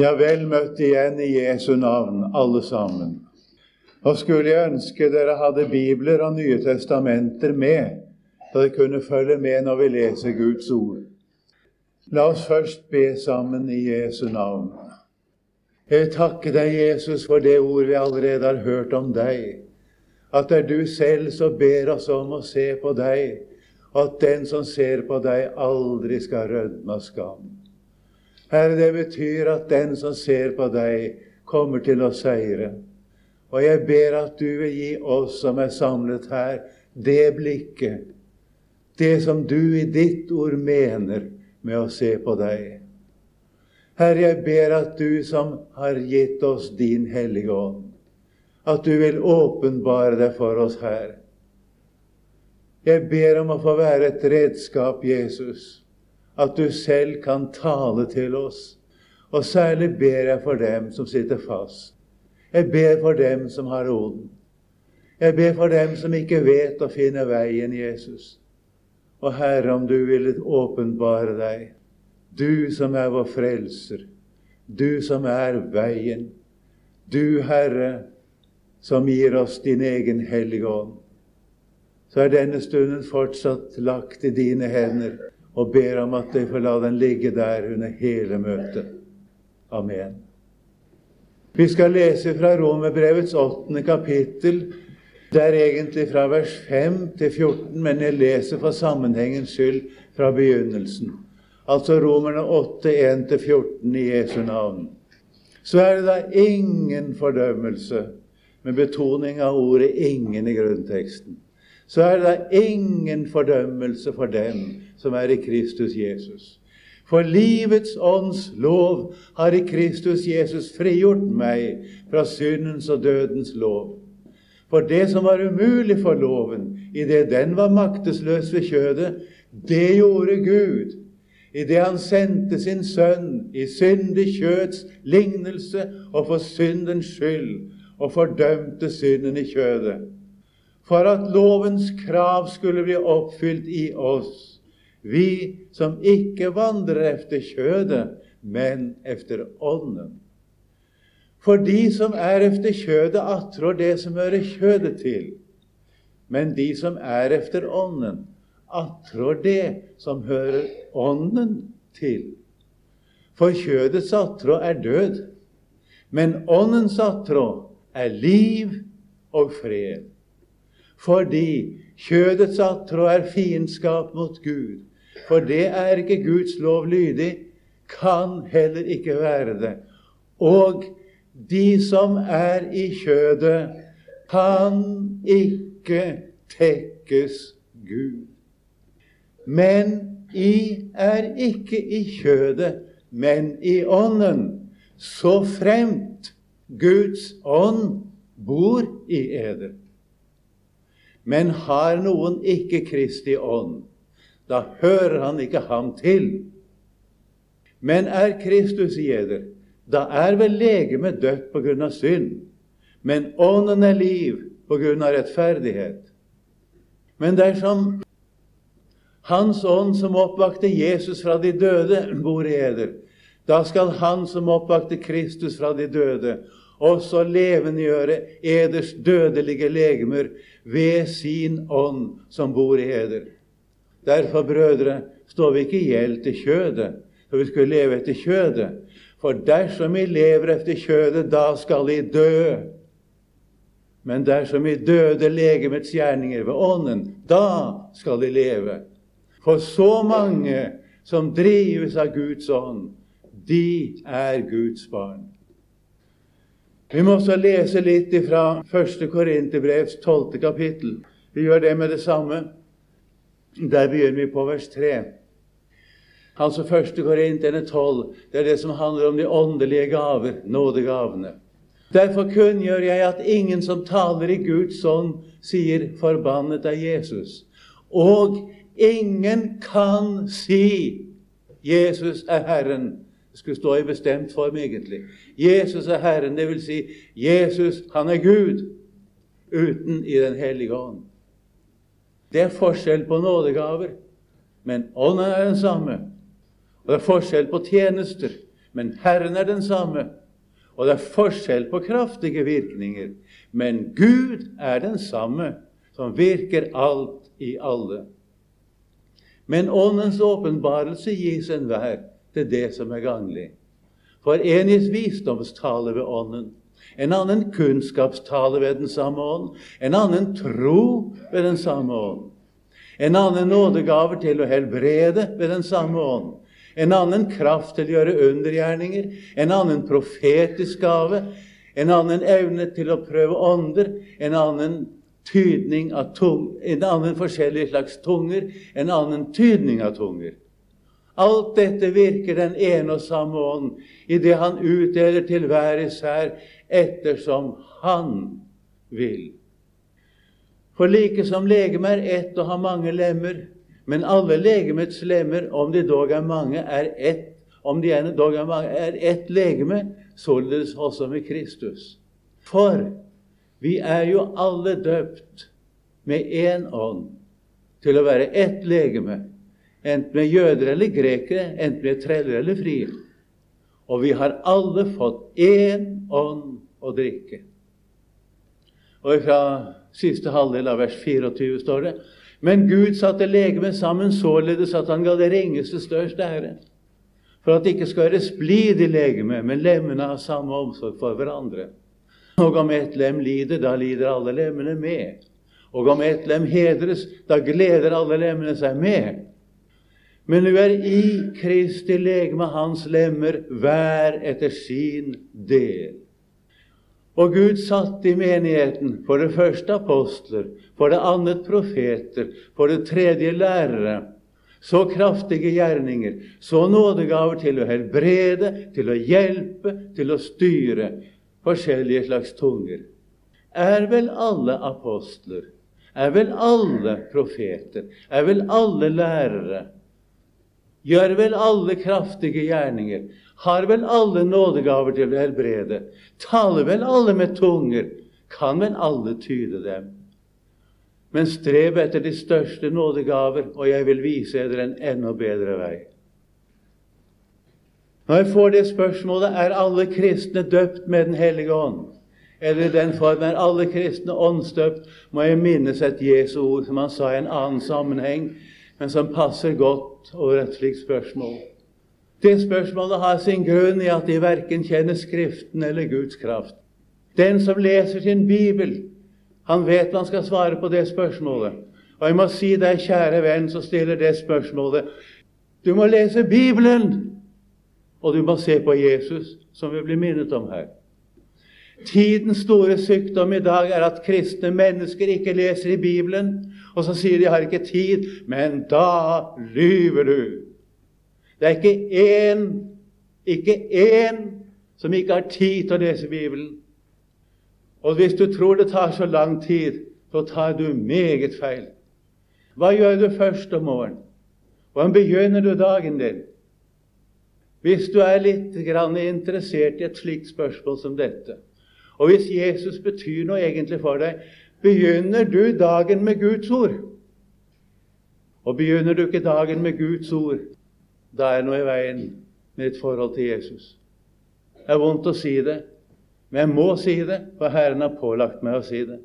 Ja, vel møtt igjen i Jesu navn, alle sammen. Nå skulle jeg ønske dere hadde bibler og Nye testamenter med, så dere kunne følge med når vi leser Guds ord. La oss først be sammen i Jesu navn. Jeg vil takke deg, Jesus, for det ord vi allerede har hørt om deg. At det er du selv som ber oss om å se på deg, og at den som ser på deg, aldri skal rødme av skam. Herre, det betyr at den som ser på deg, kommer til å seire. Og jeg ber at du vil gi oss som er samlet her, det blikket, det som du i ditt ord mener med å se på deg. Herre, jeg ber at du som har gitt oss din Hellige Ånd, at du vil åpenbare deg for oss her. Jeg ber om å få være et redskap, Jesus, at du selv kan tale til oss. Og særlig ber jeg for dem som sitter fast. Jeg ber for dem som har roden. Jeg ber for dem som ikke vet å finne veien, Jesus. Og Herre, om du ville åpenbare deg, du som er vår frelser, du som er veien, du, Herre, som gir oss din egen Hellige Ånd, så er denne stunden fortsatt lagt i dine hender og ber om at de får la den ligge der under hele møtet. Amen. Vi skal lese fra Romerbrevets åttende kapittel. Det er egentlig fra vers 5 til 14, men jeg leser for sammenhengens skyld fra begynnelsen. Altså Romerne 8, 1-14 i Jesu navn. Så er det da ingen fordømmelse, med betoning av ordet 'ingen' i grunnteksten. Så er det da ingen fordømmelse for dem som er i Kristus Jesus. For livets ånds lov har i Kristus Jesus frigjort meg fra syndens og dødens lov. For det som var umulig for loven, idet den var maktesløs ved kjødet, det gjorde Gud idet han sendte sin sønn i syndig kjøds lignelse og for syndens skyld, og fordømte synden i kjødet. For at lovens krav skulle bli oppfylt i oss, vi som ikke vandrer efter kjødet, men efter ånden. For de som er efter kjødet, attrår det som hører kjødet til. Men de som er efter ånden, attrår det som hører ånden til. For kjødets attrå er død, men åndens attrå er liv og fred. Fordi kjødets attrå er fiendskap mot Gud, for det er ikke Guds lov lydig, kan heller ikke være det. Og de som er i kjødet, kan ikke tekkes Gud. Men I er ikke i kjødet, men i ånden, så fremt Guds ånd bor i eder. Men har noen ikke Kristi ånd, da hører han ikke ham til. Men er Kristus i eder, da er vel legemet dødt på grunn av synd, men ånden er liv på grunn av rettferdighet. Men dersom Hans ånd som oppvakte Jesus fra de døde, bor i eder, da skal Han som oppvakte Kristus fra de døde, også levendegjøre eders dødelige legemer ved sin ånd som bor i eder. Derfor, brødre, står vi ikke i gjeld til kjødet, for vi skulle leve etter kjødet. For dersom vi lever etter kjødet, da skal vi dø. Men dersom vi døde legemets gjerninger ved ånden, da skal de leve. For så mange som drives av Guds ånd, de er Guds barn. Vi må også lese litt fra 1. Korinterbrevs 12. kapittel. Vi gjør det med det samme. Der begynner vi på vers 3. Altså 1. Korinterne 12. Det er det som handler om de åndelige gaver, nådegavene. Derfor kunngjør jeg at ingen som taler i Guds ånd, sier 'forbannet av Jesus'. Og ingen kan si 'Jesus er Herren'. Det skulle stå i bestemt form, egentlig. Jesus er Herren, vil si Jesus, han er Gud, uten i Den hellige ånd. Det er forskjell på nådegaver, men ånden er den samme. Og det er forskjell på tjenester, Men Herren er den samme. Og det er forskjell på kraftige virkninger. Men Gud er den samme, som virker alt i alle. Men Åndens åpenbarelse gis enhver til det som er ganglig. For en visdomstale ved Ånden, en annen kunnskapstale ved den samme ånd, en annen tro ved den samme ånd, en annen nådegaver til å helbrede ved den samme ånd, en annen kraft til å gjøre undergjerninger, en annen profetisk gave, en annen evne til å prøve ånder, en annen tydning av tung, en annen forskjellig slags tunger, en annen tydning av tunger. Alt dette virker den ene og samme ånd i det han utdeler til hver især ettersom han vil. For like som legemet er ett og har mange lemmer, men alle legemets lemmer, om de dog er mange, er ett, om de dog er mange, er ett legeme, således også med Kristus. For vi er jo alle døpt med én ånd til å være ett legeme, enten med jøder eller grekere, enten med treller eller frie. Og vi har alle fått én ånd å drikke. Og fra siste halvdel av vers 24 står det Men Gud satte legemet sammen således at han ga det ringeste størst ære, for at det ikke skal være splid i legemet, men lemmene har samme omsorg for hverandre. Og om ett lem lider, da lider alle lemmene med. Og om ett lem hedres, da gleder alle lemmene seg med. Men du er i Kristi legeme hans lemmer, hver etter sin del. Og Gud satte i menigheten for det første apostler, for det annet profeter, for det tredje lærere. Så kraftige gjerninger, så nådegaver til å helbrede, til å hjelpe, til å styre. Forskjellige slags tunger. Er vel alle apostler, er vel alle profeter, er vel alle lærere, gjør vel alle kraftige gjerninger, har vel alle nådegaver til å helbrede, taler vel alle med tunger, kan vel alle tyde dem. Men strev etter de største nådegaver, og jeg vil vise dere en enda bedre vei. Når jeg får det spørsmålet er alle kristne døpt med Den hellige ånd, eller i den form er alle kristne åndsdøpt, må jeg minnes et Jesu ord som han sa i en annen sammenheng men som passer godt over et slikt spørsmål. Det spørsmålet har sin grunn i at de verken kjenner Skriften eller Guds kraft. Den som leser sin bibel, han vet man skal svare på det spørsmålet. Og jeg må si deg, kjære venn, som stiller det spørsmålet Du må lese Bibelen, og du må se på Jesus, som vi blir minnet om her. Tidens store sykdom i dag er at kristne mennesker ikke leser i Bibelen, og så sier de har ikke tid', men da lyver du. Det er ikke én, ikke én som ikke har tid til å lese Bibelen. Og hvis du tror det tar så lang tid, så tar du meget feil. Hva gjør du først om morgenen? Hvordan begynner du dagen din? Hvis du er litt interessert i et slikt spørsmål som dette, og hvis Jesus betyr noe egentlig for deg, begynner du dagen med Guds ord. Og begynner du ikke dagen med Guds ord, da er noe i veien med ditt forhold til Jesus. Det er vondt å si det, men jeg må si det, for Herren har pålagt meg å si det.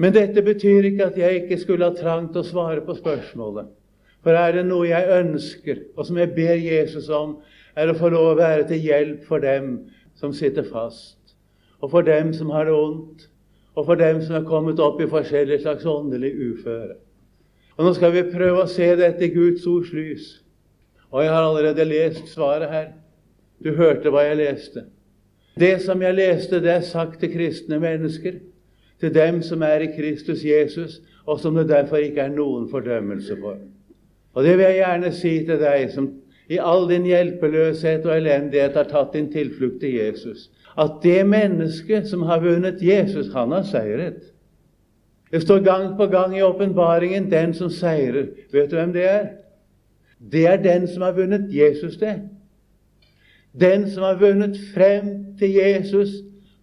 Men dette betyr ikke at jeg ikke skulle ha trang til å svare på spørsmålet. For er det noe jeg ønsker, og som jeg ber Jesus om, er å få lov å være til hjelp for dem som sitter fast og for dem som har det vondt, og for dem som er kommet opp i forskjellige slags åndelig uføre. Og Nå skal vi prøve å se dette i Guds ords lys. Og jeg har allerede lest svaret her. Du hørte hva jeg leste. Det som jeg leste, det er sagt til kristne mennesker, til dem som er i Kristus Jesus, og som det derfor ikke er noen fordømmelse for. Og det vil jeg gjerne si til deg som i all din hjelpeløshet og elendighet har tatt din tilflukt til Jesus at det mennesket som har vunnet Jesus, han har seiret. Det står gang på gang i åpenbaringen 'den som seirer'. Vet du hvem det er? Det er den som har vunnet Jesus, det. Den som har vunnet frem til Jesus,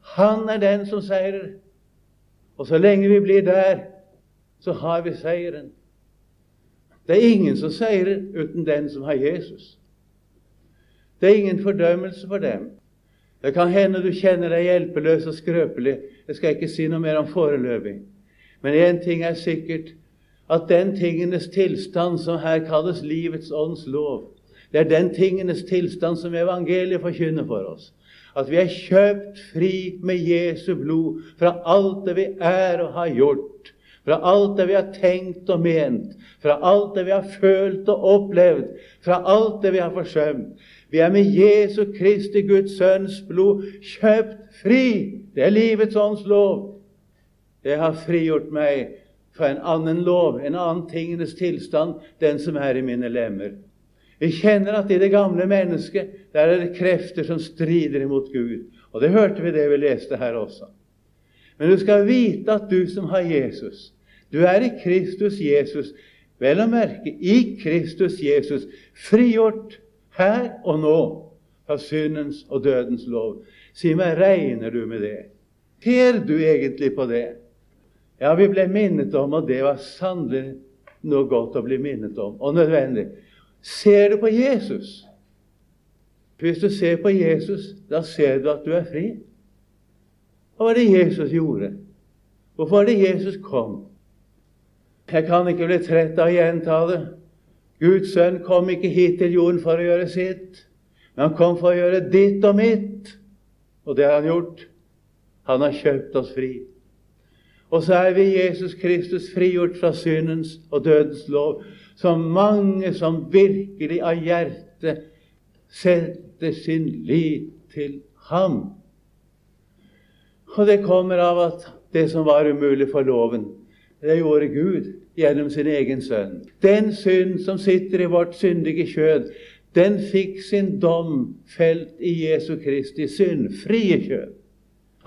han er den som seirer. Og så lenge vi blir der, så har vi seieren. Det er ingen som seirer uten den som har Jesus. Det er ingen fordømmelse for dem. Det kan hende du kjenner deg hjelpeløs og skrøpelig. Jeg skal ikke si noe mer om foreløpig. Men én ting er sikkert, at den tingenes tilstand som her kalles livets ånds lov, det er den tingenes tilstand som evangeliet forkynner for oss. At vi er kjøpt fri med Jesu blod fra alt det vi er og har gjort. Fra alt det vi har tenkt og ment. Fra alt det vi har følt og opplevd. Fra alt det vi har forsømt. Vi er med Jesu Kristi Guds Sønns blod kjøpt fri. Det er livets ånds lov. Det har frigjort meg fra en annen lov, en annen tingenes tilstand, den som er i mine lemmer. Vi kjenner at i det gamle mennesket der er det krefter som strider imot Gud. Og det hørte vi det vi leste her også. Men du skal vite at du som har Jesus, du er i Kristus Jesus, vel å merke i Kristus Jesus, frigjort her og nå fra syndens og dødens lov. Si meg, regner du med det? Ser du egentlig på det? Ja, vi ble minnet om, og det var sannelig noe godt å bli minnet om, og nødvendig. Ser du på Jesus? Hvis du ser på Jesus, da ser du at du er fri. Hva var det Jesus gjorde? Hvorfor var det Jesus kom? Jeg kan ikke bli trett av å gjenta det. Guds sønn kom ikke hit til jorden for å gjøre sitt, men han kom for å gjøre ditt og mitt. Og det har han gjort. Han har kjøpt oss fri. Og så er vi Jesus Kristus frigjort fra syndens og dødens lov så mange som virkelig av hjertet setter sin lit til ham. Og det kommer av at det som var umulig for loven, det gjorde Gud gjennom sin egen sønn. Den synd som sitter i vårt syndige kjød, den fikk sin dom felt i Jesu Kristi syndfrie kjød.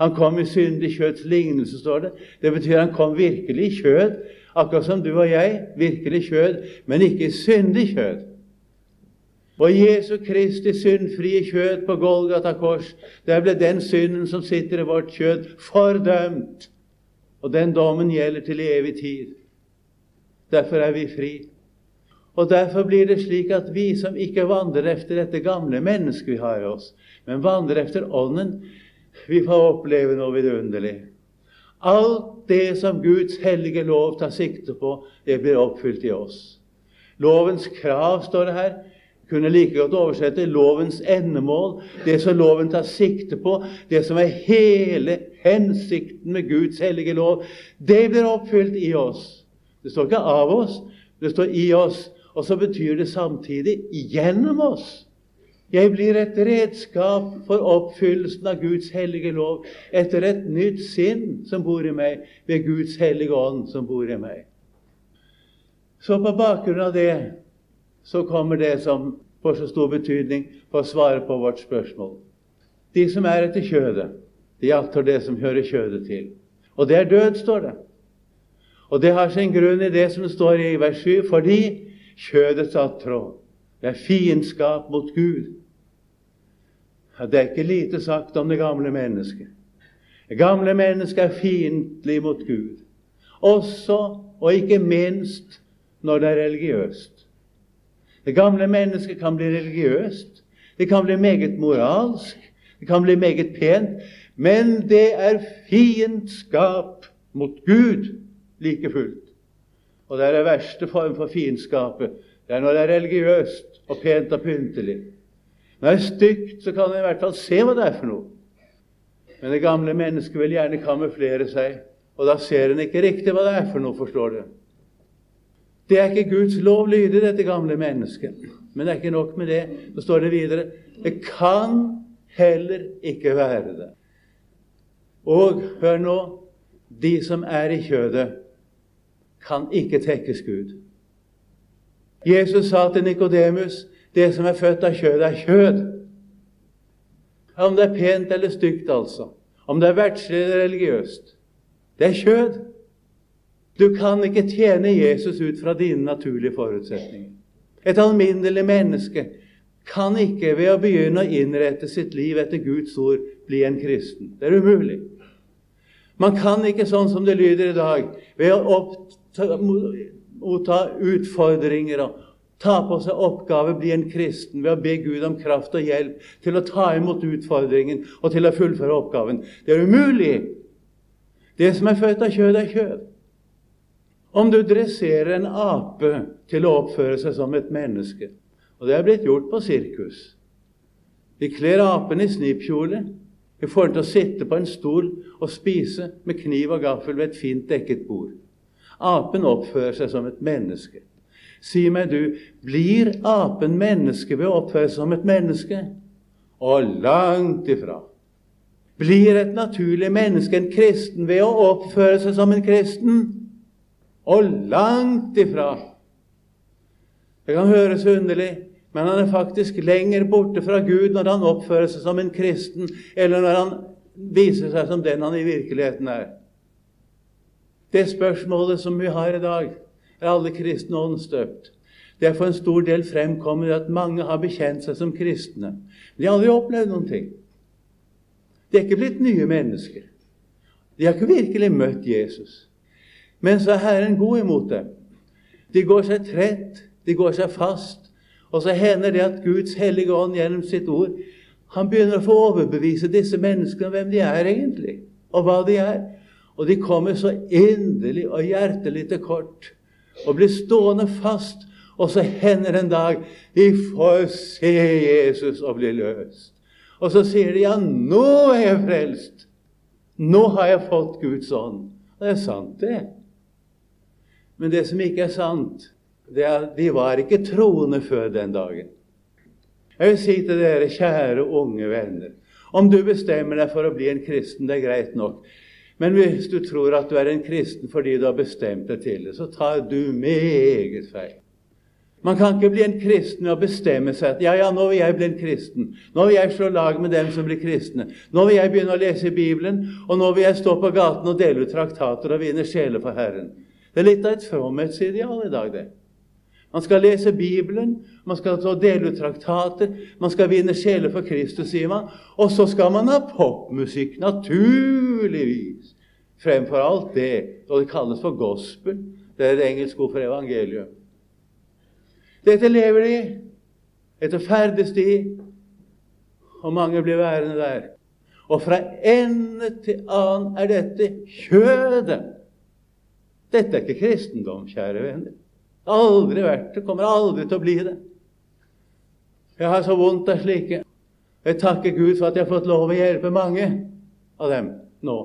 Han kom i syndig kjøtts lignelse, står det. Det betyr han kom virkelig i kjød, akkurat som du og jeg, virkelig kjød, men ikke i syndig kjød. Og Jesu Kristi syndfrie kjød på Golgata kors, der ble den synden som sitter i vårt kjød, fordømt. Og den dommen gjelder til evig tid. Derfor er vi fri. Og Derfor blir det slik at vi som ikke vandrer efter dette gamle mennesket vi har i oss, men vandrer efter Ånden, vi får oppleve noe vidunderlig. Alt det som Guds hellige lov tar sikte på, det blir oppfylt i oss. Lovens krav, står det her. Kunne like godt oversette lovens endemål. Det som loven tar sikte på, det som er hele hensikten med Guds hellige lov, det blir oppfylt i oss. Det står ikke av oss, det står i oss. Og så betyr det samtidig gjennom oss. Jeg blir et redskap for oppfyllelsen av Guds hellige lov etter et nytt sinn som bor i meg, ved Guds hellige ånd som bor i meg. Så på bakgrunn av det så kommer det som får så stor betydning for å svare på vårt spørsmål. De som er etter kjødet, de akter det som hører kjødet til. Og det er død, står det. Og det har sin grunn i det som står i vers 7, fordi kjødets attråd, det er fiendskap mot Gud. Det er ikke lite sagt om det gamle mennesket. Det gamle mennesket er fiendtlig mot Gud, også og ikke minst når det er religiøst. Det gamle mennesket kan bli religiøst, det kan bli meget moralsk, det kan bli meget pent, men det er fiendskap mot Gud like fullt. Og det er den verste form for fiendskapet. Det er når det er religiøst og pent og pyntelig. Når det er stygt, så kan en i hvert fall se hva det er for noe. Men det gamle mennesket vil gjerne kamuflere seg, og da ser en ikke riktig hva det er for noe, forstår du. Det er ikke Guds lov lydig, dette gamle mennesket. Men det er ikke nok med det. Så står det videre det kan heller ikke være det. Og hør nå de som er i kjødet, kan ikke tekkes Gud. Jesus sa til Nikodemus det som er født av kjød, er kjød. Om det er pent eller stygt, altså. Om det er verdslig eller religiøst. Det er kjød. Du kan ikke tjene Jesus ut fra dine naturlige forutsetninger. Et alminnelig menneske kan ikke ved å begynne å innrette sitt liv etter Guds ord bli en kristen. Det er umulig. Man kan ikke, sånn som det lyder i dag, ved å motta utfordringer og ta på seg oppgave, bli en kristen ved å be Gud om kraft og hjelp til å ta imot utfordringen og til å fullføre oppgaven. Det er umulig. Det som er født av kjød, er kjød. Om du dresserer en ape til å oppføre seg som et menneske, og det er blitt gjort på sirkus Vi kler apen i snippkjole. Vi får den til å sitte på en stol og spise med kniv og gaffel ved et fint dekket bord. Apen oppfører seg som et menneske. Si meg, du, blir apen menneske ved å oppføre seg som et menneske? Og langt ifra. Blir et naturlig menneske en kristen ved å oppføre seg som en kristen? Og langt ifra. Det kan høres underlig, men han er faktisk lenger borte fra Gud når han oppfører seg som en kristen, eller når han viser seg som den han i virkeligheten er. Det spørsmålet som vi har i dag, er alle kristne åndsdøpt. Det er for en stor del fremkommet at mange har bekjent seg som kristne. Men de har aldri opplevd noen ting. De er ikke blitt nye mennesker. De har ikke virkelig møtt Jesus. Men så er Herren god imot dem. De går seg trett, de går seg fast. Og så hender det at Guds hellige ånd gjennom sitt ord han begynner å få overbevise disse menneskene om hvem de er egentlig, og hva de er. Og de kommer så inderlig og hjertelig til kort og blir stående fast. Og så hender en dag de får se Jesus og bli løst. Og så sier de ja, nå er jeg frelst. Nå har jeg fått Guds ånd. Og det er sant, det. Men det som ikke er sant, det er at de var ikke troende før den dagen. Jeg vil si til dere, kjære unge venner, om du bestemmer deg for å bli en kristen, det er greit nok. Men hvis du tror at du er en kristen fordi du har bestemt deg til det, så tar du meget feil. Man kan ikke bli en kristen å bestemme seg at ja, ja, nå vil jeg bli en kristen. Nå vil jeg slå lag med dem som blir kristne. Nå vil jeg begynne å lese Bibelen, og nå vil jeg stå på gaten og dele ut traktater og vinne sjeler for Herren. Det er litt av et fromhetsideal i dag, det. Man skal lese Bibelen, man skal dele ut traktater, man skal vinne sjeler for Kristus, sier man. Og så skal man ha popmusikk, naturligvis fremfor alt det og det kalles for gospel. Det er et engelsk ord for evangelium. Dette lever de. etter ferdes de. Og mange blir værende der. Og fra ende til annen er dette kjødet. Dette er ikke kristendom, kjære venner. Aldri vært det. Kommer aldri til å bli det. Jeg har så vondt av slike. Jeg takker Gud for at jeg har fått lov å hjelpe mange av dem nå.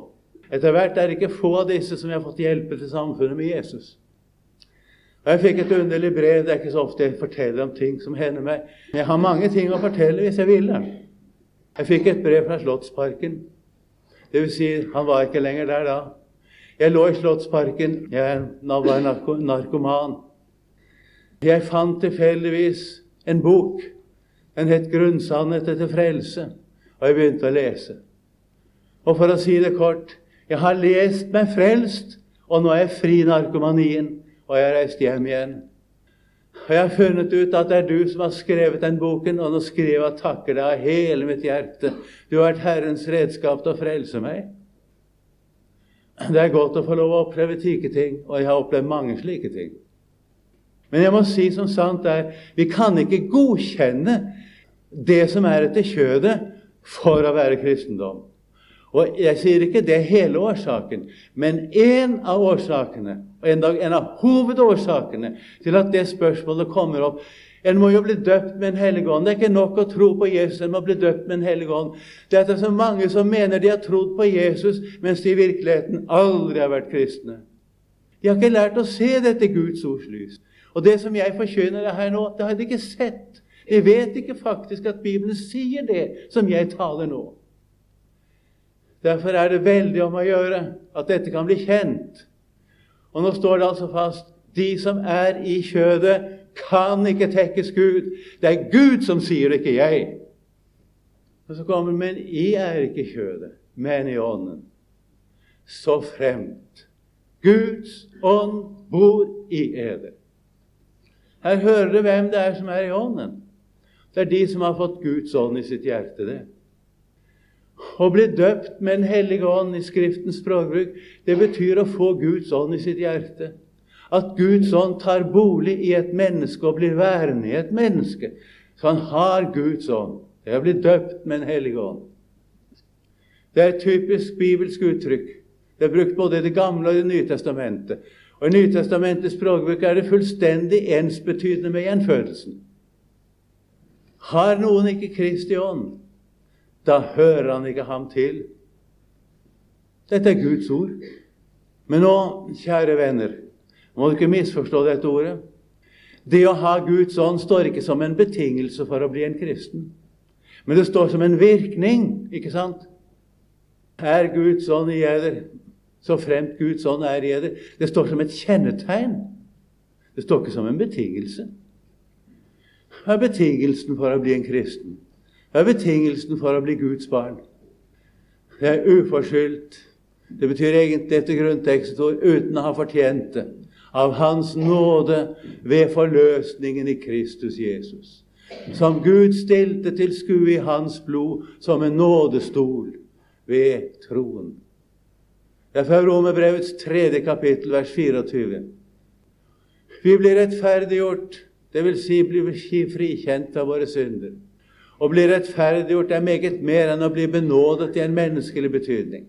Etter hvert er det ikke få av disse som jeg har fått hjelpe til samfunnet med Jesus. Og Jeg fikk et underlig brev. Det er ikke så ofte jeg forteller om ting som hender meg. Men jeg har mange ting å fortelle hvis jeg ville. Jeg fikk et brev fra Slottsparken. Det vil si, han var ikke lenger der da. Jeg lå i Slottsparken. Jeg var narkoman. Jeg fant tilfeldigvis en bok. Den het 'Grunnsannheter til frelse', og jeg begynte å lese. Og for å si det kort jeg har lest meg frelst, og nå er jeg fri narkomanien, og jeg har reist hjem igjen. Og Jeg har funnet ut at det er du som har skrevet den boken, og nå skriver jeg og takker deg av hele mitt hjerte. Du har vært Herrens redskap til å frelse meg. Det er godt å få lov å oppleve slike ting, og jeg har opplevd mange slike ting. Men jeg må si som sant er vi kan ikke godkjenne det som er etter kjødet, for å være kristendom. Og Jeg sier ikke det er hele årsaken, men én av årsakene, og en, dag, en av hovedårsakene til at det spørsmålet kommer opp En må jo bli døpt med en hellig ånd. Det er ikke nok å tro på Jesus, en må bli døpt med en hellig ånd. Det er så mange som mener de har trodd på Jesus, mens de i virkeligheten aldri har vært kristne. De har ikke lært å se dette Guds ords lys. Og det som jeg forkynner her nå, det har de ikke sett. De vet ikke faktisk at Bibelen sier det som jeg taler nå. Derfor er det veldig om å gjøre at dette kan bli kjent. Og nå står det altså fast de som er i kjødet, kan ikke tekkes Gud. Det er Gud som sier det, ikke jeg. Og så kommer Men I er ikke kjødet, men i ånden. Så fremt Guds ånd bor i eder. Her hører du hvem det er som er i ånden. Det er de som har fått Guds ånd i sitt hjerte. det. Å bli døpt med Den hellige ånd i Skriftens språkbruk, det betyr å få Guds ånd i sitt hjerte. At Guds ånd tar bolig i et menneske og blir værende i et menneske. Så han har Guds ånd. Det er å bli døpt med en hellig ånd. Det er et typisk bibelsk uttrykk. Det er brukt både i Det gamle og i Det nye testamentet. Og I Nytestamentets språkbruk er det fullstendig ensbetydende med gjenfødelsen. Har noen ikke Kristi ånd, da hører han ikke ham til. Dette er Guds ord. Men nå, kjære venner, må du ikke misforstå dette ordet. Det å ha Guds ånd står ikke som en betingelse for å bli en kristen. Men det står som en virkning, ikke sant? Er Guds ånd i eder, så fremt Guds ånd er i dere. Det står som et kjennetegn. Det står ikke som en betingelse. Hva er betingelsen for å bli en kristen? Hva er betingelsen for å bli Guds barn? Det er uforskyldt. Det betyr egentlig etter grunntekstord uten å ha fortjent det. Av Hans nåde ved forløsningen i Kristus Jesus. Som Gud stilte til skue i Hans blod som en nådestol ved troen. Det er Romerbrevets tredje kapittel, vers 24. Vi blir rettferdiggjort Dvs. Si blir frikjent av våre synder. Å bli rettferdiggjort er meget mer enn å bli benådet i en menneskelig betydning.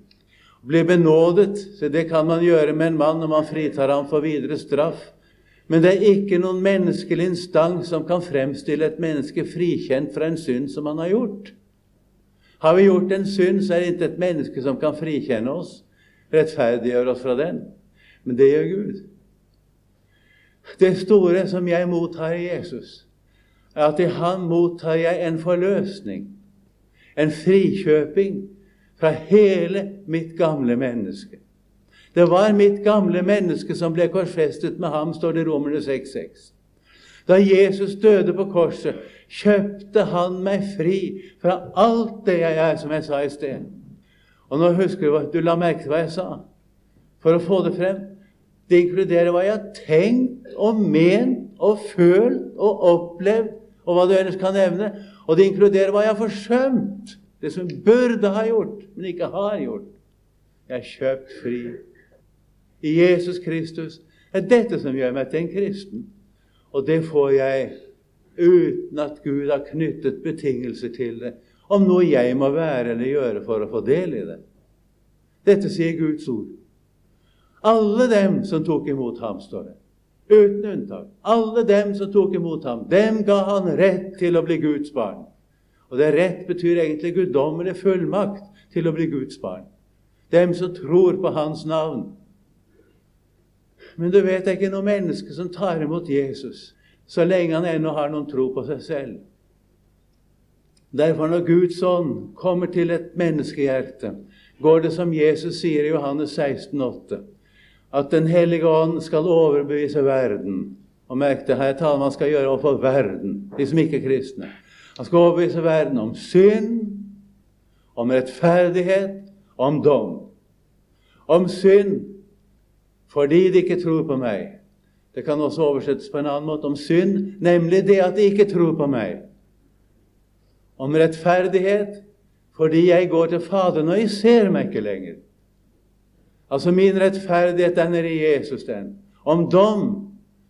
Å bli benådet, så det kan man gjøre med en mann når man fritar ham for videre straff. Men det er ikke noen menneskelig instans som kan fremstille et menneske frikjent fra en synd som han har gjort. Har vi gjort en synd, så er det ikke et menneske som kan frikjenne oss, rettferdiggjøre oss fra den. Men det gjør Gud. Det store som jeg mottar i Jesus, er at i Han mottar jeg en forløsning, en frikjøping fra hele mitt gamle menneske. Det var mitt gamle menneske som ble korsfestet med ham, står det i Romerne 6,6. Da Jesus døde på korset, kjøpte han meg fri fra alt det jeg er, som jeg sa i sted. Og nå husker du du la merke til hva jeg sa, for å få det frem. Det inkluderer hva jeg har tenkt og ment og følt og opplevd, og hva du ellers kan nevne. Og det inkluderer hva jeg har forsømt, det som burde ha gjort, men ikke har gjort. Jeg er kjøpt fri. I Jesus Kristus Det er dette som gjør meg til en kristen. Og det får jeg uten at Gud har knyttet betingelser til det, om noe jeg må være eller gjøre for å få del i det. Dette sier Guds ord. Alle dem som tok imot ham, står det. Uten unntak. Alle dem som tok imot ham, dem ga han rett til å bli Guds barn. Og det rett betyr egentlig guddommelig fullmakt til å bli Guds barn. Dem som tror på Hans navn. Men du vet det er ikke noe menneske som tar imot Jesus så lenge han ennå har noen tro på seg selv. Derfor, når Guds ånd kommer til et menneskehjerte, går det som Jesus sier i Johannes 16, 8 at Den hellige ånd skal overbevise verden. Og merk det, her taler man skal gjøre overfor verden, de som ikke er kristne. Han skal overbevise verden om synd, om rettferdighet om dom. Om synd fordi de ikke tror på meg. Det kan også oversettes på en annen måte om synd, nemlig det at de ikke tror på meg. Om rettferdighet fordi jeg går til Faderen, og jeg ser meg ikke lenger. Altså min rettferdighet, den er i Jesus, den. Om dom,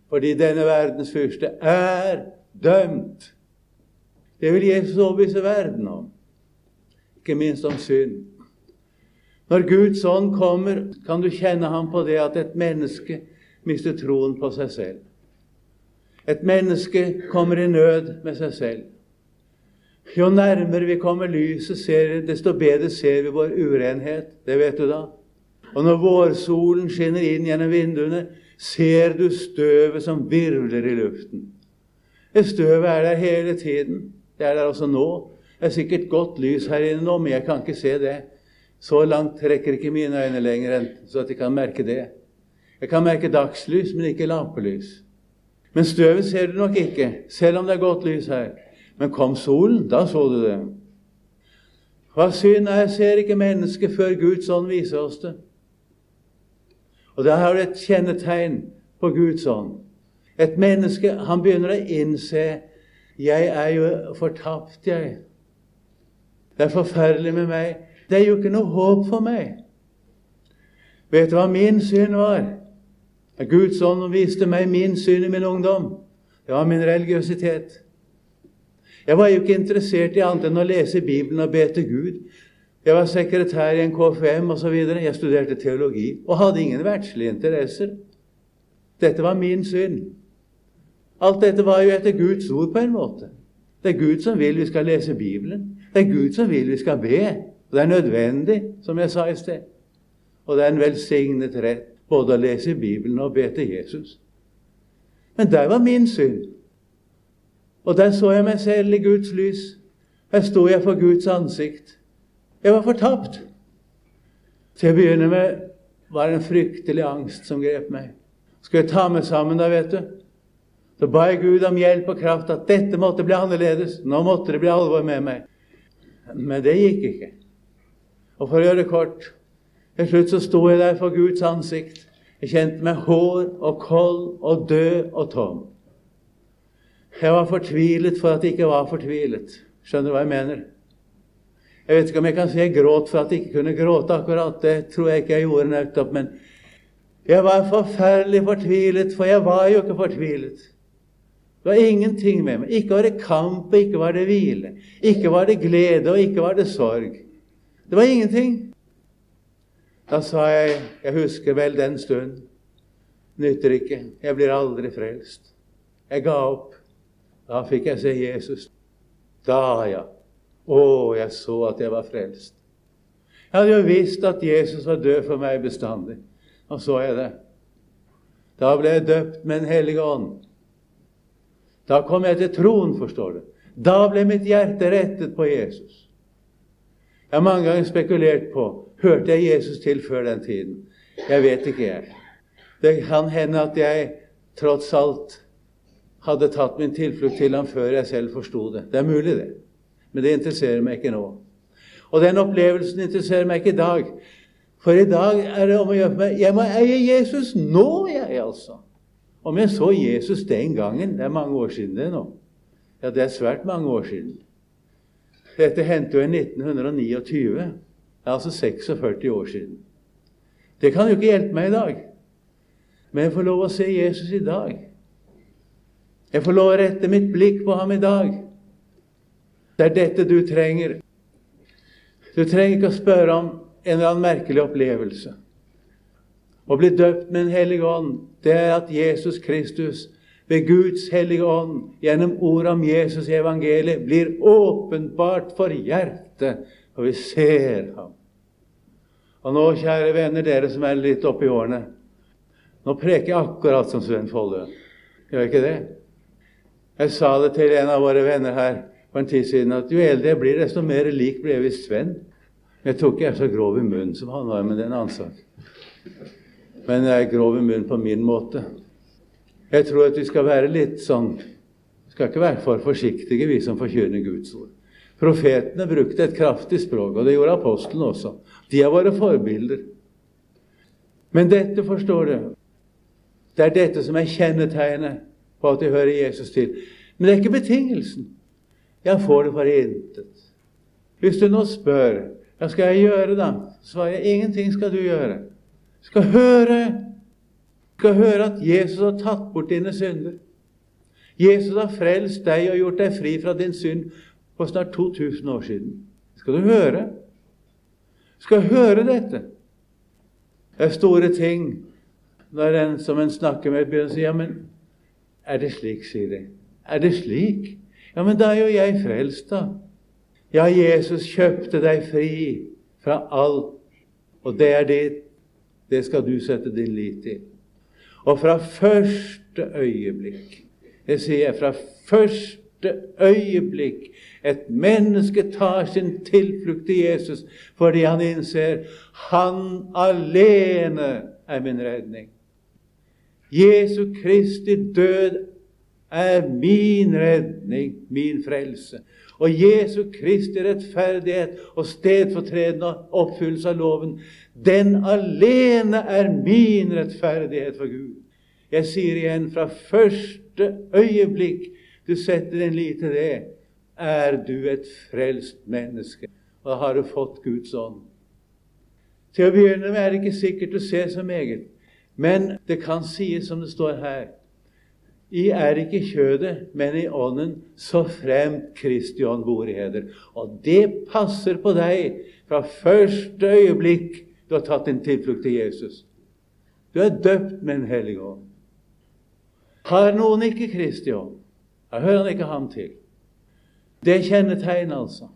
fordi denne verdens fyrste er dømt. Det vil Jesus overbevise verden om. Ikke minst om synd. Når Guds ånd kommer, kan du kjenne ham på det at et menneske mister troen på seg selv. Et menneske kommer i nød med seg selv. Jo nærmere vi kommer lyset, ser, desto bedre ser vi vår urenhet. Det vet du da. Og når vårsolen skinner inn gjennom vinduene, ser du støvet som virvler i luften. Det støvet er der hele tiden. Det er der også nå. Det er sikkert godt lys her inne nå, men jeg kan ikke se det. Så langt trekker ikke mine øyne lenger enn så at jeg kan merke det. Jeg kan merke dagslys, men ikke lampelys. Men støvet ser du nok ikke, selv om det er godt lys her. Men kom solen, da så du det. Hva synd er, ser ikke mennesket før Guds ånd viser oss det. Og der har du et kjennetegn på Guds ånd. Et menneske han begynner å innse 'Jeg er jo fortapt, jeg'. Det er forferdelig med meg. Det er jo ikke noe håp for meg. Vet du hva min synd var? Guds ånd viste meg min synd i min ungdom. Det var min religiøsitet. Jeg var jo ikke interessert i annet enn å lese Bibelen og be til Gud. Jeg var sekretær i en KFM osv. Jeg studerte teologi og hadde ingen verdslige interesser. Dette var min synd. Alt dette var jo etter Guds ord på en måte. Det er Gud som vil vi skal lese Bibelen. Det er Gud som vil vi skal be. Og det er nødvendig, som jeg sa i sted. Og det er en velsignet rett både å lese Bibelen og be til Jesus. Men der var min synd. Og der så jeg meg selv i Guds lys. Her sto jeg for Guds ansikt. Jeg var fortapt. Til å begynne med var det en fryktelig angst som grep meg. Skulle jeg ta meg sammen da, vet du? Så ba jeg Gud om hjelp og kraft, at dette måtte bli annerledes. Nå måtte det bli alvor med meg. Men det gikk ikke. Og for å gjøre det kort Til slutt så sto jeg der for Guds ansikt. Jeg kjente meg hår og kold og død og tom. Jeg var fortvilet for at jeg ikke var fortvilet. Skjønner du hva jeg mener? Jeg vet ikke om jeg kan si jeg gråt for at jeg ikke kunne gråte akkurat. Det tror jeg ikke jeg gjorde nettopp. Men jeg var forferdelig fortvilet, for jeg var jo ikke fortvilet. Det var ingenting med meg. Ikke var det kamp, ikke var det hvile. Ikke var det glede, og ikke var det sorg. Det var ingenting. Da sa jeg Jeg husker vel den stund. Nytter ikke. Jeg blir aldri frelst. Jeg ga opp. Da fikk jeg se Jesus. Da, ja. Å, jeg så at jeg var frelst. Jeg hadde jo visst at Jesus var død for meg bestandig. Da så jeg det. Da ble jeg døpt med Den hellige ånd. Da kom jeg til troen, forstår du. Da ble mitt hjerte rettet på Jesus. Jeg har mange ganger spekulert på hørte jeg Jesus til før den tiden. Jeg vet ikke, jeg. Det kan hende at jeg tross alt hadde tatt min tilflukt til ham før jeg selv forsto det. Det er mulig, det. Men det interesserer meg ikke nå. Og den opplevelsen interesserer meg ikke i dag. For i dag er det om å gjøre for meg Jeg må eie Jesus nå, jeg, altså. Om jeg så Jesus den gangen Det er mange år siden det nå. Ja, det er svært mange år siden. Dette hendte jo i 1929. Det er altså 46 år siden. Det kan jo ikke hjelpe meg i dag. Men jeg får lov å se Jesus i dag. Jeg får lov å rette mitt blikk på ham i dag. Det er dette du trenger. Du trenger ikke å spørre om en eller annen merkelig opplevelse. Å bli døpt med en hellig ånd, det er at Jesus Kristus ved Guds hellige ånd gjennom ordet om Jesus i evangeliet blir åpenbart for hjertet, og vi ser ham. Og nå, kjære venner, dere som er litt oppe i årene Nå preker jeg akkurat som Sven Follø. Gjør jeg ikke det? Jeg sa det til en av våre venner her for en tid siden, at jo eldre jeg blir, desto mer lik blir jeg visst Sven. Jeg tror ikke jeg er så grov i munnen som han var, men det er en annen sak. Men jeg er grov i munnen på min måte. Jeg tror at vi skal være litt sånn Vi skal ikke være for forsiktige, vi som forkynner Guds ord. Profetene brukte et kraftig språk, og det gjorde apostlene også. De er våre forbilder. Men dette, forstår du, det er dette som er kjennetegnet på at de hører Jesus til. Men det er ikke betingelsen. Jeg får det for intet. Hvis du nå spør hva skal jeg gjøre, da? svarer jeg ingenting skal du gjøre. Skal høre, skal høre at Jesus har tatt bort dine synder. Jesus har frelst deg og gjort deg fri fra din synd for snart 2000 år siden. Skal du høre? Skal høre dette. Det er store ting når en som en snakker med, begynner å si ja, men er det slik, sier de. Er det slik? Ja, men da er jo jeg frelst, da. Ja, Jesus kjøpte deg fri fra alt, og det er ditt. Det skal du sette din lit til. Og fra første øyeblikk Det sier jeg fra første øyeblikk et menneske tar sin tilflukt til Jesus fordi han innser han alene er min redning. Jesu Kristi død er min redning, min frelse. Og Jesu Kristi rettferdighet og stedfortredende oppfyllelse av loven, den alene er min rettferdighet for Gud. Jeg sier igjen, fra første øyeblikk du setter din lit til det, er du et frelst menneske. Og har du fått Guds ånd. Til å begynne med er det ikke sikkert du ser så meget. Men det kan sies som det står her I er ikke kjødet, men i ånden, så fremt Kristi ånd bor i heder. Og det passer på deg fra første øyeblikk du har tatt din tilflukt til Jesus. Du er døpt med en hellig ånd. Har noen ikke Kristi ånd, da hører han ikke ham til. Det kjennetegnet, kjennetegn, altså.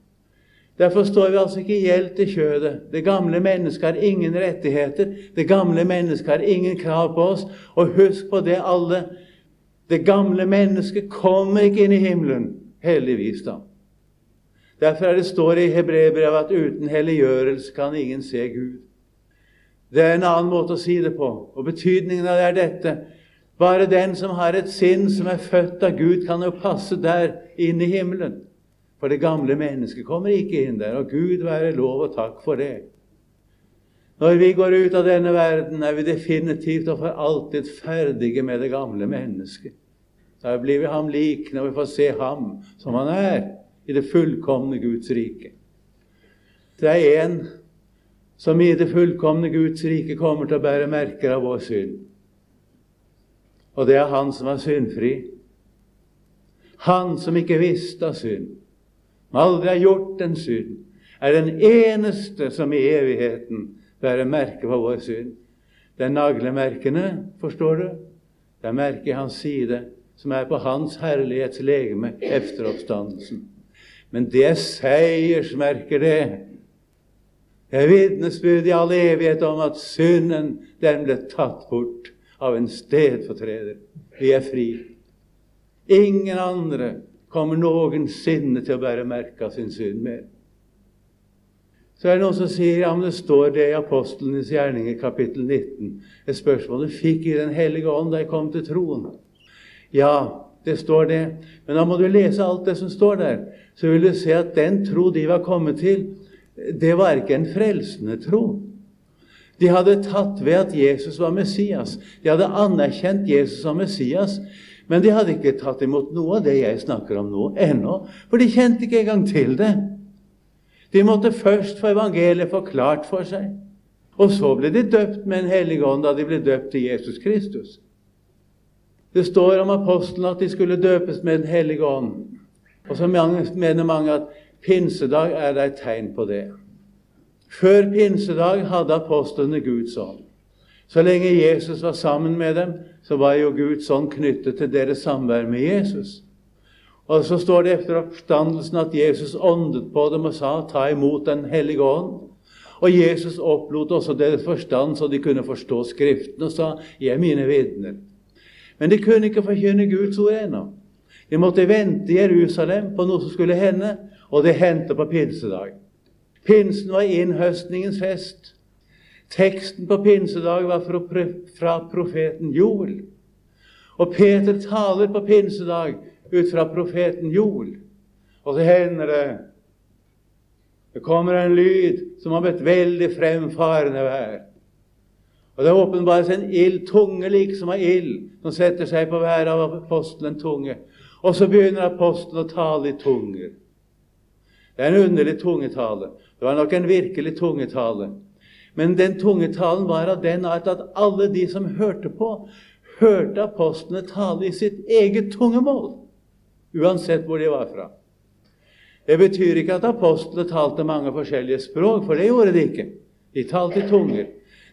Derfor står vi altså ikke i gjeld til kjødet. Det gamle mennesket har ingen rettigheter. Det gamle mennesket har ingen krav på oss. Og husk på det, alle. Det gamle mennesket kommer ikke inn i himmelen, heldigvis, da. Derfor er det står i Hebrebrevet at uten helliggjørelse kan ingen se Gud. Det er en annen måte å si det på, og betydningen av det er dette. Bare den som har et sinn som er født av Gud, kan jo passe der inn i himmelen. For det gamle mennesket kommer ikke inn der, og Gud være lov og takk for det. Når vi går ut av denne verden, er vi definitivt og for alltid ferdige med det gamle mennesket. Da blir vi ham lik når vi får se ham som han er i det fullkomne Guds rike. Det er en som i det fullkomne Guds rike kommer til å bære merker av vår synd. Og det er han som er syndfri. Han som ikke visste av synd aldri har gjort en synd, er den eneste som i evigheten bærer merke på vår synd. Det er naglemerkene, forstår du? Det er merket i hans side, som er på hans herlighets legeme efter oppstandelsen. Men det er seiersmerker, det. Det er vitnesbyrd i all evighet om at synden, den ble tatt bort av en stedfortreder. Vi er fri. Ingen andre kommer noensinne til å bære merke av sin synd mer. Så er det noen som sier ja, men det står det i Apostlenes gjerninger, kapittel 19. Et spørsmål du fikk i Den hellige ånd da jeg kom til troen. Ja, det står det. Men da må du lese alt det som står der. Så vil du se at den tro de var kommet til, det var ikke en frelsende tro. De hadde tatt ved at Jesus var Messias. De hadde anerkjent Jesus som Messias. Men de hadde ikke tatt imot noe av det jeg snakker om nå, ennå, for de kjente ikke engang til det. De måtte først få evangeliet forklart for seg. Og så ble de døpt med en hellig ånd da de ble døpt til Jesus Kristus. Det står om apostlene at de skulle døpes med Den hellige ånd. Og så mener mange at pinsedag er et tegn på det. Før pinsedag hadde apostlene Guds ånd. Så lenge Jesus var sammen med dem, så var jo Guds ånd knyttet til deres samvær med Jesus. Og så står det etter oppstandelsen at Jesus åndet på dem og sa, 'Ta imot Den hellige ånd'. Og Jesus opplot også deres forstand, så de kunne forstå Skriften, og sa, 'Jeg er mine vitner'. Men de kunne ikke forkynne Guds ord ennå. De måtte vente i Jerusalem på noe som skulle hende, og det hendte på pinsedag. Pinsen var innhøstningens fest. Teksten på pinsedag var fra profeten Joel. Og Peter taler på pinsedag ut fra profeten Joel. Og så hender det Det kommer en lyd som om et veldig fremfarende vær. Og det åpenbares en ild, tunge liksom av ild, som setter seg på hver av apostelen tunge. Og så begynner apostelen å tale i tunger. Det er en underlig tungetale. Det var nok en virkelig tungetale. Men den tungetalen var av den art at alle de som hørte på, hørte apostlene tale i sitt eget tungemål, uansett hvor de var fra. Det betyr ikke at apostlene talte mange forskjellige språk, for det gjorde de ikke. De talte i tunger.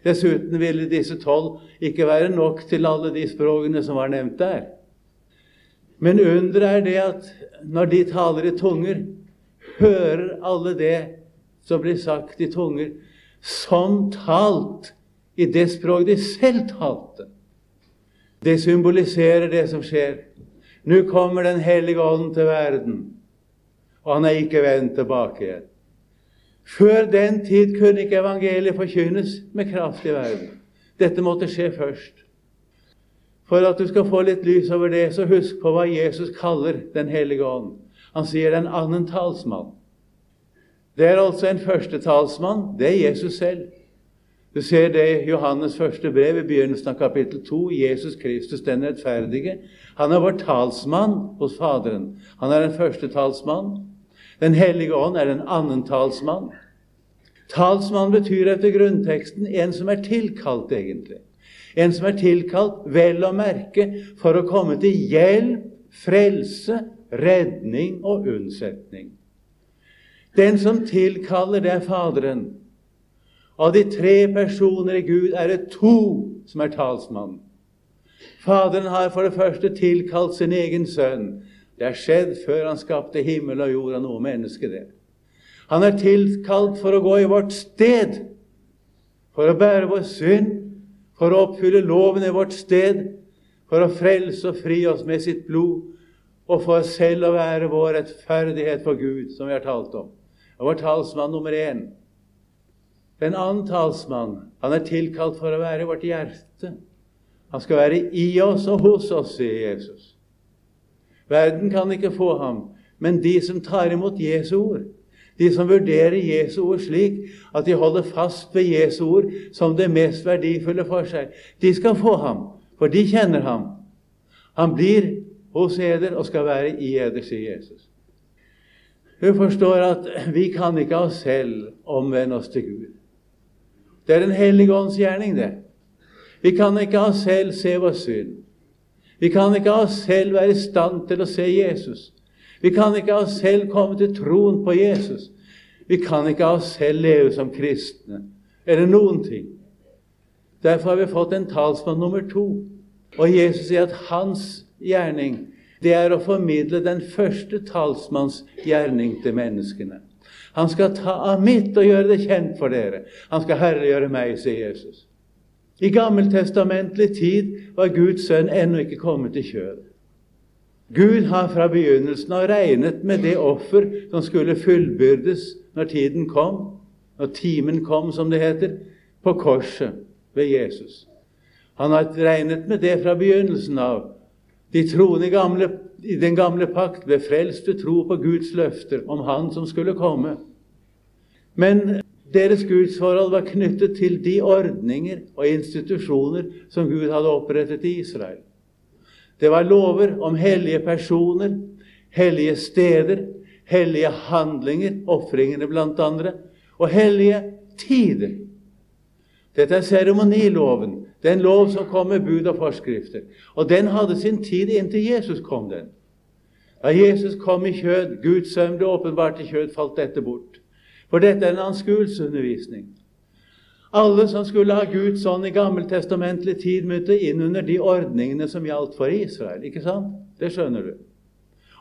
Dessuten ville disse tolv ikke være nok til alle de språkene som var nevnt der. Men underet er det at når de taler i tunger, hører alle det som blir sagt i tunger, som talt i det språk de selv talte. Det symboliserer det som skjer. Nå kommer Den hellige ånd til verden, og han er ikke vendt tilbake igjen. Før den tid kunne ikke evangeliet forkynnes med kraft i verden. Dette måtte skje først. For at du skal få litt lys over det, så husk på hva Jesus kaller Den hellige ånd. Han sier den annen talsmann. Det er altså en førstetalsmann. Det er Jesus selv. Du ser det i Johannes første brev i begynnelsen av kapittel 2. Jesus Kristus, den rettferdige. Han er vår talsmann hos Faderen. Han er en første talsmann. Den hellige ånd er en annen talsmann. Talsmann betyr etter grunnteksten en som er tilkalt, egentlig. En som er tilkalt, vel å merke, for å komme til hjelp, frelse, redning og unnsetning. Den som tilkaller, det er Faderen. Av de tre personer i Gud er det to som er talsmann. Faderen har for det første tilkalt sin egen sønn. Det har skjedd før han skapte himmel og jord av noe menneske det. Han er tilkalt for å gå i vårt sted, for å bære vår synd, for å oppfylle loven i vårt sted, for å frelse og fri oss med sitt blod, og for selv å være vår rettferdighet for Gud, som vi har talt om. Og var talsmann nummer én. Den annen talsmann, han er tilkalt for å være vårt hjerte. Han skal være i oss og hos oss, sier Jesus. Verden kan ikke få ham, men de som tar imot Jesu ord, de som vurderer Jesu ord slik at de holder fast ved Jesu ord som det mest verdifulle for seg, de skal få ham, for de kjenner ham. Han blir hos eder og skal være i eder, sier Jesus. Du forstår at vi kan ikke av oss selv omvende oss til Gud. Det er Den hellige ånds gjerning, det. Vi kan ikke av oss selv se vår synd. Vi kan ikke av oss selv være i stand til å se Jesus. Vi kan ikke av oss selv komme til troen på Jesus. Vi kan ikke av oss selv leve som kristne eller noen ting. Derfor har vi fått en talsmann nummer to. Og Jesus sier at hans gjerning det er å formidle den første talsmanns gjerning til menneskene. Han skal ta av mitt og gjøre det kjent for dere. Han skal herliggjøre meg, sier Jesus. I gammeltestamentlig tid var Guds sønn ennå ikke kommet til kjødet. Gud har fra begynnelsen av regnet med det offer som skulle fullbyrdes når tiden kom, når timen kom, som det heter, på korset ved Jesus. Han har regnet med det fra begynnelsen av. De troende gamle, i den gamle pakt ble frelst tro på Guds løfter om Han som skulle komme. Men deres gudsforhold var knyttet til de ordninger og institusjoner som Gud hadde opprettet i Israel. Det var lover om hellige personer, hellige steder, hellige handlinger, ofringene blant andre, og hellige tider. Dette er seremoniloven. Det er en lov som kom med bud og forskrifter. Og den hadde sin tid inntil Jesus kom. den. Da Jesus kom i kjød, Guds sønn ble åpenbart i kjød, falt dette bort. For dette er en anskuelsesundervisning. Alle som skulle ha Guds ånd i gammeltestamentlig tid, møtte inn under de ordningene som gjaldt for Israel. Ikke sant? Det skjønner du.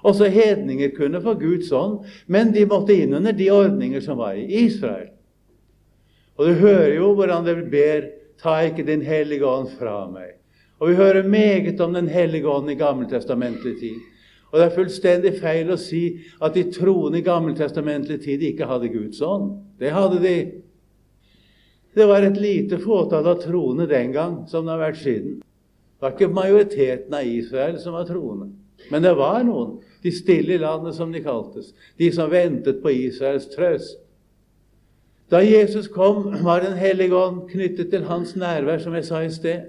Også hedninger kunne få Guds ånd, men de måtte inn under de ordninger som var i Israel. Og du hører jo hvordan det ber 'Ta ikke Din hellige ånd fra meg'. Og vi hører meget om Den hellige ånd i gammeltestamentlig tid. Og det er fullstendig feil å si at de troende i gammeltestamentlig tid ikke hadde Guds ånd. Det hadde de. Det var et lite fåtall av troende den gang som det har vært siden. Det var ikke majoriteten av Israel som var troende. Men det var noen, de stille i landet, som de kaltes, de som ventet på Israels trøst. Da Jesus kom, var Den hellige ånd knyttet til hans nærvær, som jeg sa i sted.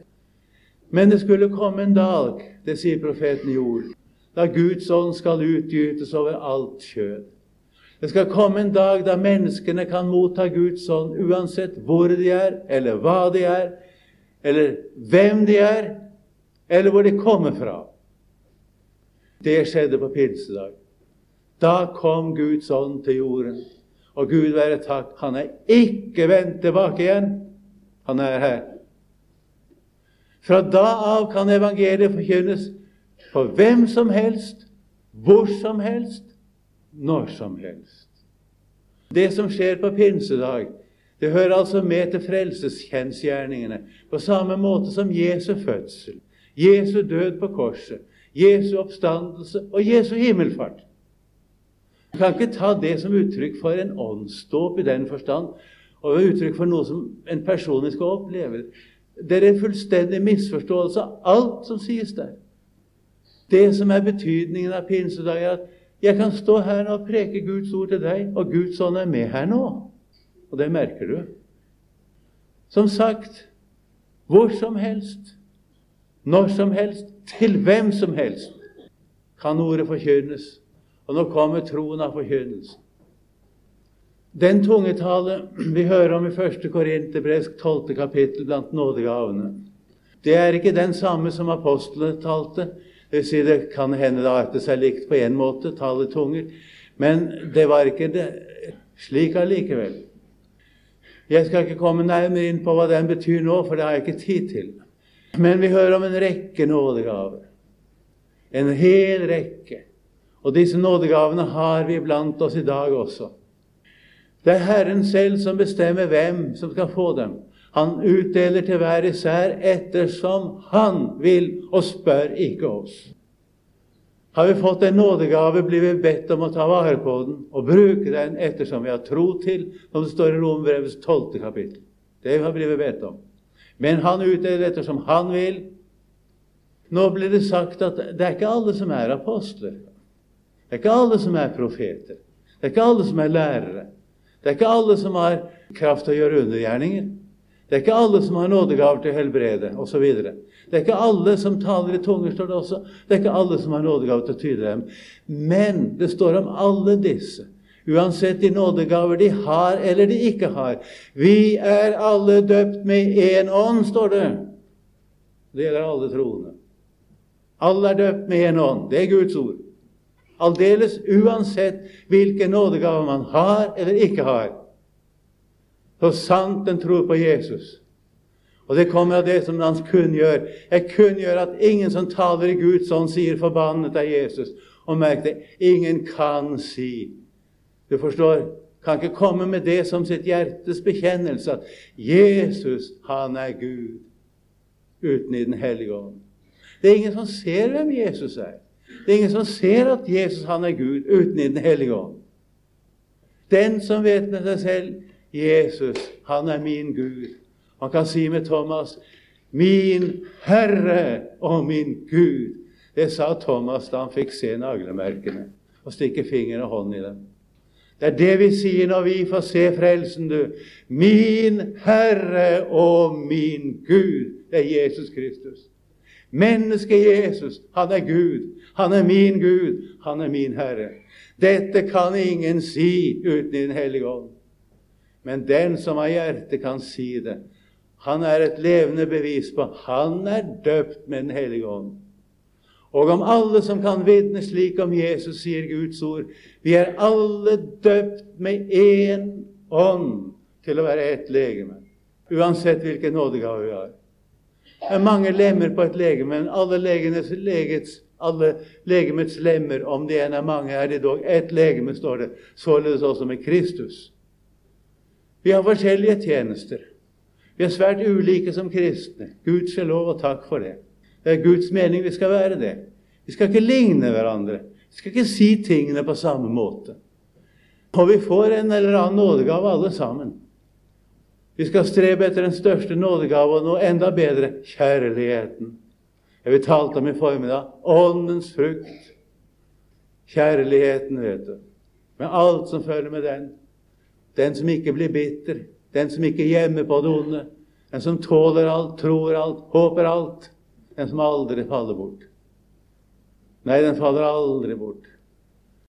Men det skulle komme en dag, det sier profeten Joel, da Guds ånd skal utgytes over alt kjød. Det skal komme en dag da menneskene kan motta Guds ånd uansett hvor de er, eller hva de er, eller hvem de er, eller hvor de kommer fra. Det skjedde på pinsedag. Da kom Guds ånd til jorden. Og Gud være takk, han er ikke vendt tilbake igjen. Han er her. Fra da av kan evangeliet forkynnes for hvem som helst, hvor som helst, når som helst. Det som skjer på pinsedag, det hører altså med til frelseskjensgjerningene, på samme måte som Jesu fødsel, Jesu død på korset, Jesu oppstandelse og Jesu himmelfart. Du kan ikke ta det som uttrykk for en åndsdåp i den forstand, og uttrykk for noe som en personlig skal oppleve. Det er en fullstendig misforståelse av alt som sies der. Det som er betydningen av pinsedag, er at jeg kan stå her og preke Guds ord til deg, og Guds ånd er med her nå. Og det merker du. Som sagt, hvor som helst, når som helst, til hvem som helst, kan ordet forkynnes. Og nå kommer troen av forkynnelsen. Den tungetale vi hører om i 1. Korinterbresk 12. kapittel blant nådegavene, Det er ikke den samme som apostlene talte. Det, vil si, det kan hende det artet seg likt på én måte, tale tunger, men det var ikke det, slik allikevel. Jeg skal ikke komme nærmere inn på hva den betyr nå, for det har jeg ikke tid til. Men vi hører om en rekke nådegaver. En hel rekke. Og disse nådegavene har vi blant oss i dag også. Det er Herren selv som bestemmer hvem som skal få dem. Han utdeler til hver især ettersom han vil, og spør ikke oss. Har vi fått en nådegave, blir vi bedt om å ta vare på den og bruke den ettersom vi har tro til, som det står i Romerbrevets tolvte kapittel. Det har vi bedt om. Men han utdeler ettersom han vil. Nå blir det sagt at det er ikke alle som er apostler. Det er ikke alle som er profeter. Det er ikke alle som er lærere. Det er ikke alle som har kraft til å gjøre undergjerninger. Det er ikke alle som har nådegaver til å helbrede osv. Det er ikke alle som taler i tunger, står det også. Det er ikke alle som har nådegaver til å tyde dem. Men det står om alle disse, uansett de nådegaver de har eller de ikke har. Vi er alle døpt med én ånd, står det. Det gjelder alle troende. Alle er døpt med én ånd. Det er Guds ord. Aldeles uansett hvilken nådegave man har eller ikke har. Så sant den tror på Jesus. Og det kommer av det som han kunngjør. Jeg kunngjør at ingen som taler i Guds ånd, sier 'forbannet er Jesus'. Og merk det ingen kan si. Du forstår? Kan ikke komme med det som sitt hjertes bekjennelse at Jesus, han er Gud, uten i Den hellige ånd. Det er ingen som ser hvem Jesus er. Det er ingen som ser at Jesus han er Gud uten i Den hellige ånd. Den som vet med seg selv Jesus, han er min Gud. Han kan si med Thomas, 'Min Herre og min Gud'. Det sa Thomas da han fikk se naglemerkene og stikke fingeren og hånden i dem. Det er det vi sier når vi får se frelsen, du. Min Herre og min Gud. Det er Jesus Kristus. Mennesket Jesus, han er Gud. Han er min Gud. Han er min Herre. Dette kan ingen si uten Den hellige ånd. Men den som har hjerte, kan si det. Han er et levende bevis på han er døpt med Den hellige ånd. Og om alle som kan vitne slik om Jesus, sier Guds ord, vi er alle døpt med én ånd til å være ett legeme, uansett hvilken nådegave vi har. Det er mange lemmer på et legeme, men alle, legets, alle legemets lemmer, om det en er mange, er det dog ett legeme, står det. Således også med Kristus. Vi har forskjellige tjenester. Vi er svært ulike som kristne. Gud skal lov og takk for det. Det er Guds mening vi skal være det. Vi skal ikke ligne hverandre. Vi skal ikke si tingene på samme måte. Og vi får en eller annen nådegave alle sammen. Vi skal strebe etter den største nådegave og noe enda bedre kjærligheten. Jeg vil talte om i formiddag åndens frukt. Kjærligheten, vet du. Med alt som følger med den. Den som ikke blir bitter. Den som ikke gjemmer på det onde. Den som tåler alt, tror alt, håper alt. Den som aldri faller bort. Nei, den faller aldri bort.